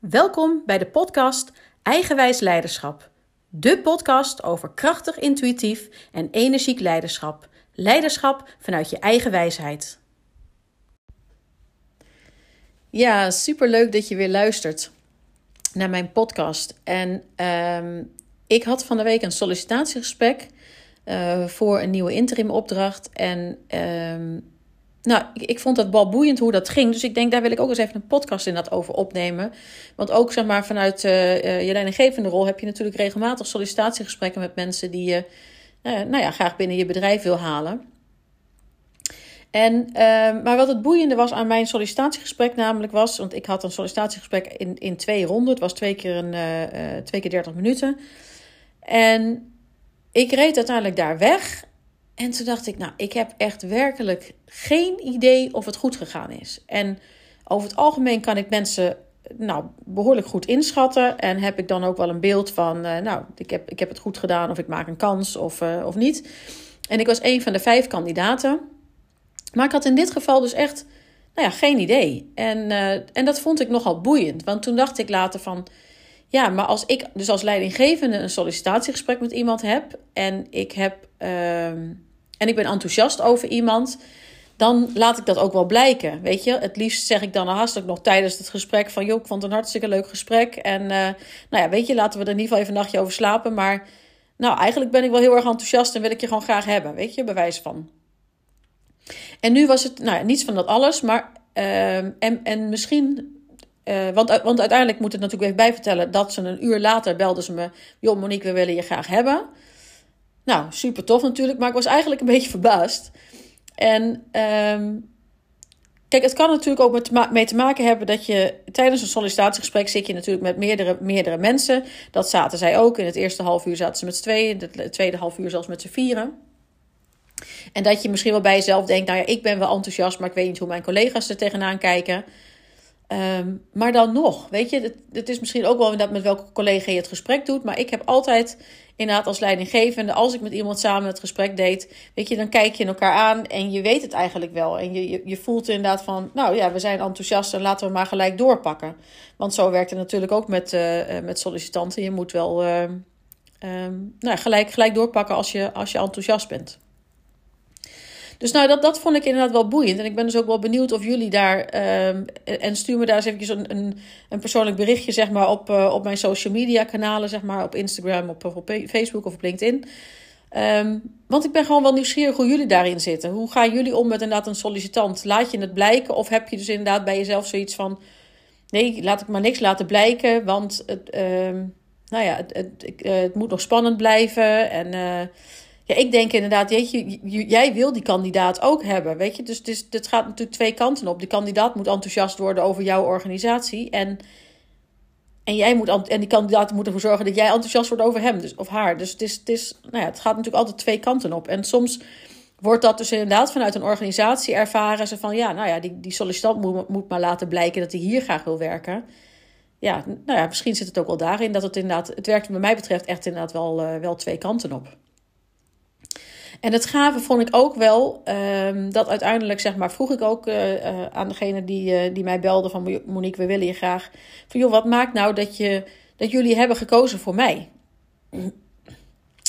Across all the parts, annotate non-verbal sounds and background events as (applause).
Welkom bij de podcast Eigenwijs Leiderschap. De podcast over krachtig, intuïtief en energiek leiderschap. Leiderschap vanuit je eigen wijsheid. Ja, superleuk dat je weer luistert naar mijn podcast. En uh, ik had van de week een sollicitatiegesprek uh, voor een nieuwe interim opdracht. En uh, nou, ik, ik, vond het wel boeiend hoe dat ging. Dus ik denk, daar wil ik ook eens even een podcast in dat over opnemen. Want ook zeg maar, vanuit uh, je leidinggevende rol heb je natuurlijk regelmatig sollicitatiegesprekken met mensen die je uh, nou ja, graag binnen je bedrijf wil halen. En, ehm, maar wat het boeiende was aan mijn sollicitatiegesprek namelijk was, want ik had een sollicitatiegesprek in, in twee ronden. Het was twee keer, een, twee keer 30 minuten. En ik reed uiteindelijk daar weg. En toen dacht ik, nou, ik heb echt werkelijk geen idee of het goed gegaan is. En over het algemeen kan ik mensen nou, behoorlijk goed inschatten. En heb ik dan ook wel een beeld van, uh, nou, ik heb, ik heb het goed gedaan of ik maak een kans of, uh, of niet. En ik was een van de vijf kandidaten. Maar ik had in dit geval dus echt, nou ja, geen idee. En, uh, en dat vond ik nogal boeiend. Want toen dacht ik later van, ja, maar als ik dus als leidinggevende een sollicitatiegesprek met iemand heb en ik heb uh, en ik ben enthousiast over iemand, dan laat ik dat ook wel blijken. Weet je, het liefst zeg ik dan hartstikke nog tijdens het gesprek van joh, ik vond het een hartstikke leuk gesprek en uh, nou ja, weet je, laten we er in ieder geval even een nachtje over slapen, maar nou, eigenlijk ben ik wel heel erg enthousiast en wil ik je gewoon graag hebben, weet je, bewijs van. En nu was het, nou ja, niets van dat alles, maar uh, en, en misschien uh, want, want uiteindelijk moet het natuurlijk even bijvertellen dat ze een uur later belden ze me: Joh, Monique, we willen je graag hebben. Nou, super tof natuurlijk, maar ik was eigenlijk een beetje (laughs) verbaasd. En um, kijk, het kan natuurlijk ook met, mee te maken hebben dat je tijdens een sollicitatiegesprek zit je natuurlijk met meerdere, meerdere mensen. Dat zaten zij ook. In het eerste half uur zaten ze met z'n tweeën, in het tweede half uur zelfs met z'n vieren. En dat je misschien wel bij jezelf denkt, nou ja, ik ben wel enthousiast, maar ik weet niet hoe mijn collega's er tegenaan kijken. Um, maar dan nog, weet je, het, het, is misschien ook wel dat met welke collega je het gesprek doet. Maar ik heb altijd inderdaad als leidinggevende, als ik met iemand samen het gesprek deed, weet je, dan kijk je elkaar aan en je weet het eigenlijk wel. En je, je, voelt inderdaad van, nou ja, we zijn enthousiast en laten we maar gelijk doorpakken. Want zo werkt het natuurlijk ook met, uh, met sollicitanten. Je moet wel uh, um, nou, gelijk, gelijk doorpakken als je, als je enthousiast bent. Dus nou, dat, dat vond ik inderdaad wel boeiend. En ik ben dus ook wel benieuwd of jullie daar. Um, en stuur me daar eens eventjes een, een, een persoonlijk berichtje, zeg maar, op, uh, op mijn social media kanalen, zeg maar, op Instagram, op, op Facebook of op LinkedIn. Um, want ik ben gewoon wel nieuwsgierig hoe jullie daarin zitten. Hoe gaan jullie om met inderdaad een sollicitant? Laat je het blijken? Of heb je dus inderdaad bij jezelf zoiets van. Nee, laat ik maar niks laten blijken. Want het, um, nou ja, het, het, uh, het, moet nog spannend blijven. En. Uh, ja, ik denk inderdaad, je, jij wil die kandidaat ook hebben, weet je. Dus, dus het gaat natuurlijk twee kanten op. Die kandidaat moet enthousiast worden over jouw organisatie. En, en, jij moet, en die kandidaat moet ervoor zorgen dat jij enthousiast wordt over hem dus, of haar. Dus het, is, het, is, nou ja, het gaat natuurlijk altijd twee kanten op. En soms wordt dat dus inderdaad vanuit een organisatie ervaren. Ze van, ja, nou ja, die, die sollicitant moet, moet maar laten blijken dat hij hier graag wil werken. Ja, nou ja, misschien zit het ook wel daarin dat het inderdaad... Het werkt wat mij betreft echt inderdaad wel, uh, wel twee kanten op. En het gave vond ik ook wel um, dat uiteindelijk, zeg maar, vroeg ik ook uh, uh, aan degene die, uh, die mij belde van Monique, we willen je graag. Van wat maakt nou dat, je, dat jullie hebben gekozen voor mij?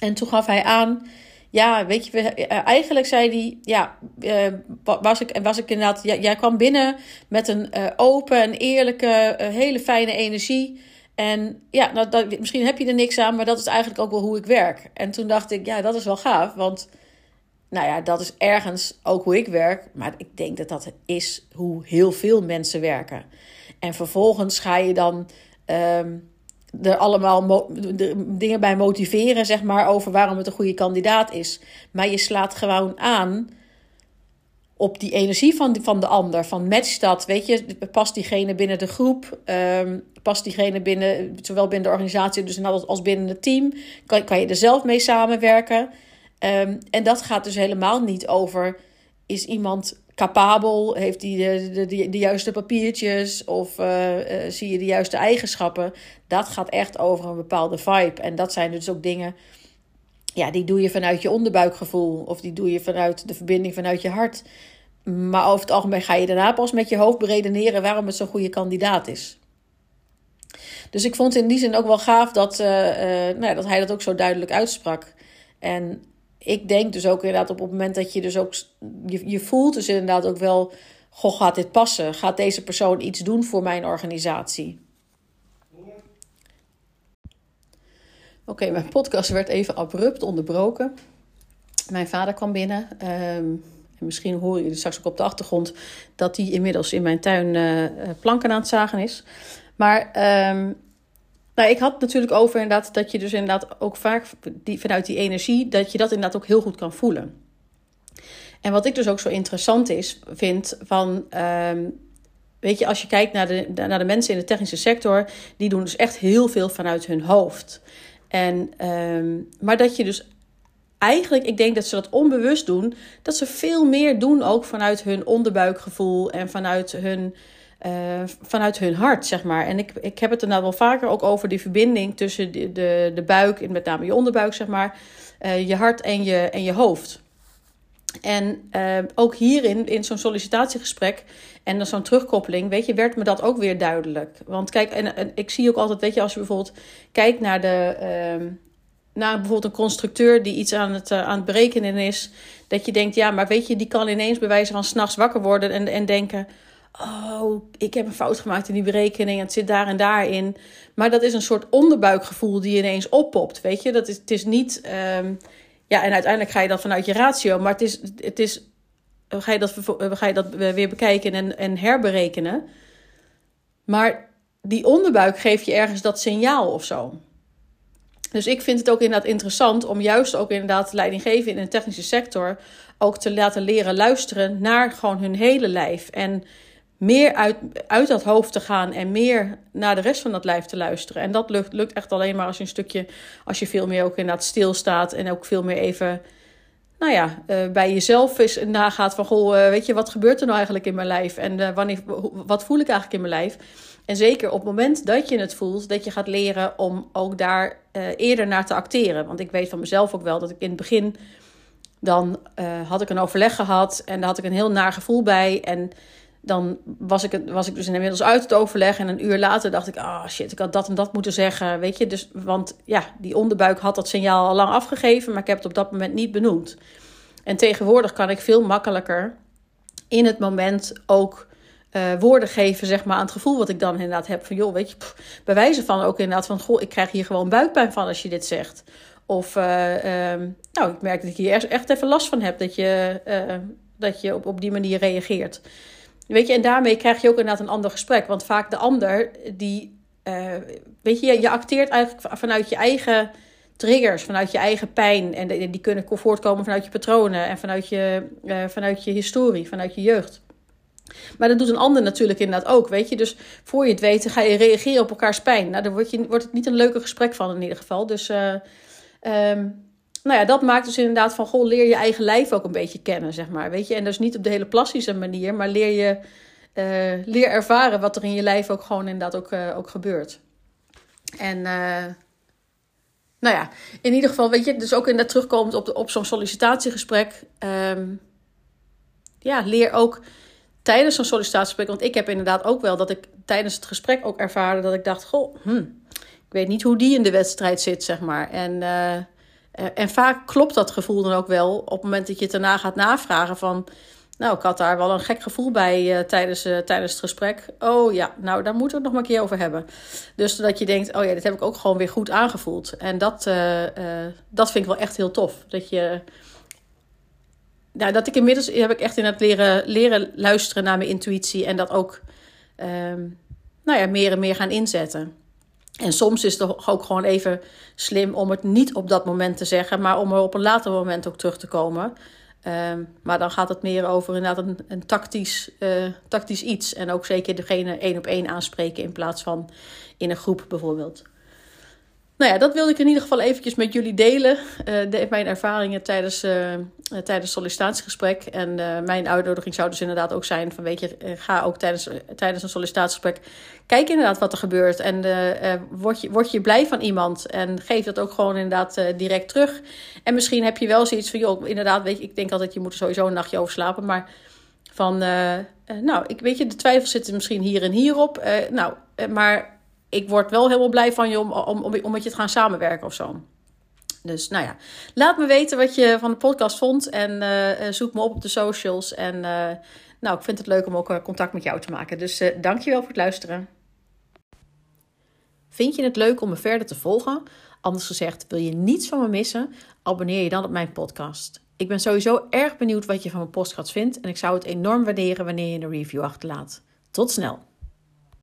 En toen gaf hij aan, ja, weet je, eigenlijk zei hij, ja, was ik, was ik inderdaad, jij kwam binnen met een open en eerlijke, hele fijne energie. En ja, nou, dat, misschien heb je er niks aan, maar dat is eigenlijk ook wel hoe ik werk. En toen dacht ik, ja, dat is wel gaaf, want nou ja, dat is ergens ook hoe ik werk. Maar ik denk dat dat is hoe heel veel mensen werken. En vervolgens ga je dan um, er allemaal dingen bij motiveren, zeg maar, over waarom het een goede kandidaat is. Maar je slaat gewoon aan op die energie van, van de ander. Van match dat, weet je, past diegene binnen de groep, um, past diegene binnen, zowel binnen de organisatie dus als binnen het team. Kan, kan je er zelf mee samenwerken. Um, en dat gaat dus helemaal niet over, is iemand capabel, heeft hij de, de, de, juiste papiertjes of uh, uh, zie je de juiste eigenschappen. Dat gaat echt over een bepaalde vibe. En dat zijn dus ook dingen, ja, die doe je vanuit je onderbuikgevoel of die doe je vanuit de verbinding vanuit je hart. Maar over het algemeen ga je daarna pas met je hoofd beredeneren waarom het zo'n goede kandidaat is. Dus ik vond in die zin ook wel gaaf dat, nou ja, dat hij dat ook zo duidelijk uitsprak. En ik denk dus ook inderdaad op het moment dat je dus ook... Je, je voelt dus inderdaad ook wel... Goh, gaat dit passen? Gaat deze persoon iets doen voor mijn organisatie? Oké, mijn podcast werd even abrupt onderbroken. Mijn vader kwam binnen. Um, en misschien hoor je straks ook op de achtergrond dat hij inmiddels in mijn tuin uh, planken aan het zagen is. Maar um, nou, ik had natuurlijk over inderdaad dat je dus inderdaad ook vaak die, vanuit die energie, dat je dat inderdaad ook heel goed kan voelen. En wat ik dus ook zo interessant is, vind van. Um, weet je, als je kijkt naar de, naar de mensen in de technische sector, die doen dus echt heel veel vanuit hun hoofd. En, um, maar dat je dus eigenlijk, ik denk dat ze dat onbewust doen, dat ze veel meer doen ook vanuit hun onderbuikgevoel en vanuit hun, uh, vanuit hun hart, zeg maar. En ik, ik heb het er nou wel vaker ook over die verbinding tussen de, de, de buik, en met name je onderbuik, zeg maar, uh, je hart en je, en je hoofd. En uh, ook hierin, in zo'n sollicitatiegesprek en dan zo'n terugkoppeling, weet je, werd me dat ook weer duidelijk. Want kijk, en, ik zie ook altijd, weet je, als je bijvoorbeeld kijkt naar de. Uh, naar bijvoorbeeld een constructeur die iets aan het, uh, aan het berekenen is. Dat je denkt, ja, maar weet je, die kan ineens bij wijze van s'nachts wakker worden en, en denken: Oh, ik heb een fout gemaakt in die berekening. Het zit daar en daarin. Maar dat is een soort onderbuikgevoel die ineens oppopt. Weet je, dat is, het is niet. Um, ja, en uiteindelijk ga je dat vanuit je ratio. Maar het is, het is ga je dat, ga je dat weer bekijken en, en herberekenen. Maar die onderbuik geeft je ergens dat signaal of zo. Dus ik vind het ook inderdaad interessant om juist ook inderdaad leidinggeven in een technische sector ook te laten leren luisteren naar gewoon hun hele lijf. En meer uit, uit dat hoofd te gaan en meer naar de rest van dat lijf te luisteren. En dat lukt, lukt echt alleen maar als je een stukje, als je veel meer ook inderdaad stilstaat en ook veel meer even, nou ja, uh, bij jezelf is nagaat van, goh, uh, weet je, wat gebeurt er nou eigenlijk in mijn lijf? En uh, wanneer, wat voel ik eigenlijk in mijn lijf? En zeker op het moment dat je het voelt, dat je gaat leren om ook daar eerder naar te acteren. Want ik weet van mezelf ook wel dat ik in het begin, dan had ik een overleg gehad en daar had ik een heel naar gevoel bij en dan was ik, het, was ik dus inmiddels uit het overleg. En een uur later dacht ik, ah oh shit, ik had dat en dat moeten zeggen. Weet je, dus, want ja, die onderbuik had dat signaal al lang afgegeven, maar ik heb het op dat moment niet benoemd. En tegenwoordig kan ik veel makkelijker in het moment ook uh, woorden geven, zeg maar, aan het gevoel wat ik dan inderdaad heb. Van joh, weet je, pff, bij wijze van ook inderdaad van, goh, ik krijg hier gewoon buikpijn van als je dit zegt. Of, uh, uh, nou, ik merk dat ik hier echt even last van heb, dat je, uh, dat je op, op die manier reageert. Weet je, en daarmee krijg je ook inderdaad een ander gesprek. Want vaak de ander, die, uh, weet je, je acteert eigenlijk vanuit je eigen triggers, vanuit je eigen pijn. En die kunnen voortkomen vanuit je patronen en vanuit je, uh, vanuit je historie, vanuit je jeugd. Maar dat doet een ander natuurlijk inderdaad ook, weet je. Dus voor je het weet, ga je reageren op elkaars pijn. Nou, dan wordt, je, wordt het niet een leuke gesprek van in ieder geval. Dus uh, um, nou ja, dat maakt dus inderdaad van, goh, leer je eigen lijf ook een beetje kennen, zeg maar. Weet je, en dus niet op de hele plastische manier, maar leer je, uh, leer ervaren wat er in je lijf ook gewoon inderdaad ook, uh, ook gebeurt. En, uh, nou ja, in ieder geval, weet je, dus ook inderdaad terugkomend op, de, op zo'n sollicitatiegesprek. Um, ja, leer ook tijdens zo'n sollicitatiegesprek, want ik heb inderdaad ook wel dat ik tijdens het gesprek ook ervaarde dat ik dacht, goh, hm, ik weet niet hoe die in de wedstrijd zit, zeg maar. En en vaak klopt dat gevoel dan ook wel op het moment dat je het daarna gaat navragen van... Nou, ik had daar wel een gek gevoel bij uh, tijdens, uh, tijdens het gesprek. Oh ja, nou, daar moeten we het nog maar een keer over hebben. Dus dat je denkt, oh ja, dit heb ik ook gewoon weer goed aangevoeld. En dat, dat vind ik wel echt heel tof. Dat je... Nou, dat ik inmiddels heb ik echt in het leren, leren luisteren naar mijn intuïtie. En dat ook, um, nou ja, meer en meer gaan inzetten. En soms is het ook gewoon even slim om het niet op dat moment te zeggen, maar om er op een later moment ook terug te komen. Um, maar dan gaat het meer over inderdaad een, tactisch, uh, tactisch iets. En ook zeker degene één op één aanspreken in plaats van in een groep bijvoorbeeld. Nou ja, dat wilde ik in ieder geval eventjes met jullie delen. Uh, mijn ervaringen tijdens, uh, tijdens sollicitatiegesprek. En mijn uitnodiging zou dus inderdaad ook zijn van weet je, ga ook tijdens, tijdens een sollicitatiegesprek kijk inderdaad wat er gebeurt. En word, je, word je blij van iemand en geef dat ook gewoon inderdaad direct terug. En misschien heb je wel zoiets van, joh, inderdaad, weet ik denk altijd je moet er sowieso een nachtje over slapen. Maar van, nou, ik weet je, de twijfels zitten misschien hier en hierop. nou, maar ik word wel helemaal blij van je om, om, om, met je te gaan samenwerken of zo. Dus nou ja, laat me weten wat je van de podcast vond. En uh, zoek me op op de socials. En uh, nou, ik vind het leuk om ook contact met jou te maken. Dus dankjewel voor het luisteren. Vind je het leuk om me verder te volgen? Anders gezegd, wil je niets van me missen? Abonneer je dan op mijn podcast. Ik ben sowieso erg benieuwd wat je van mijn podcast vindt. En ik zou het enorm waarderen wanneer je een review achterlaat. Tot snel!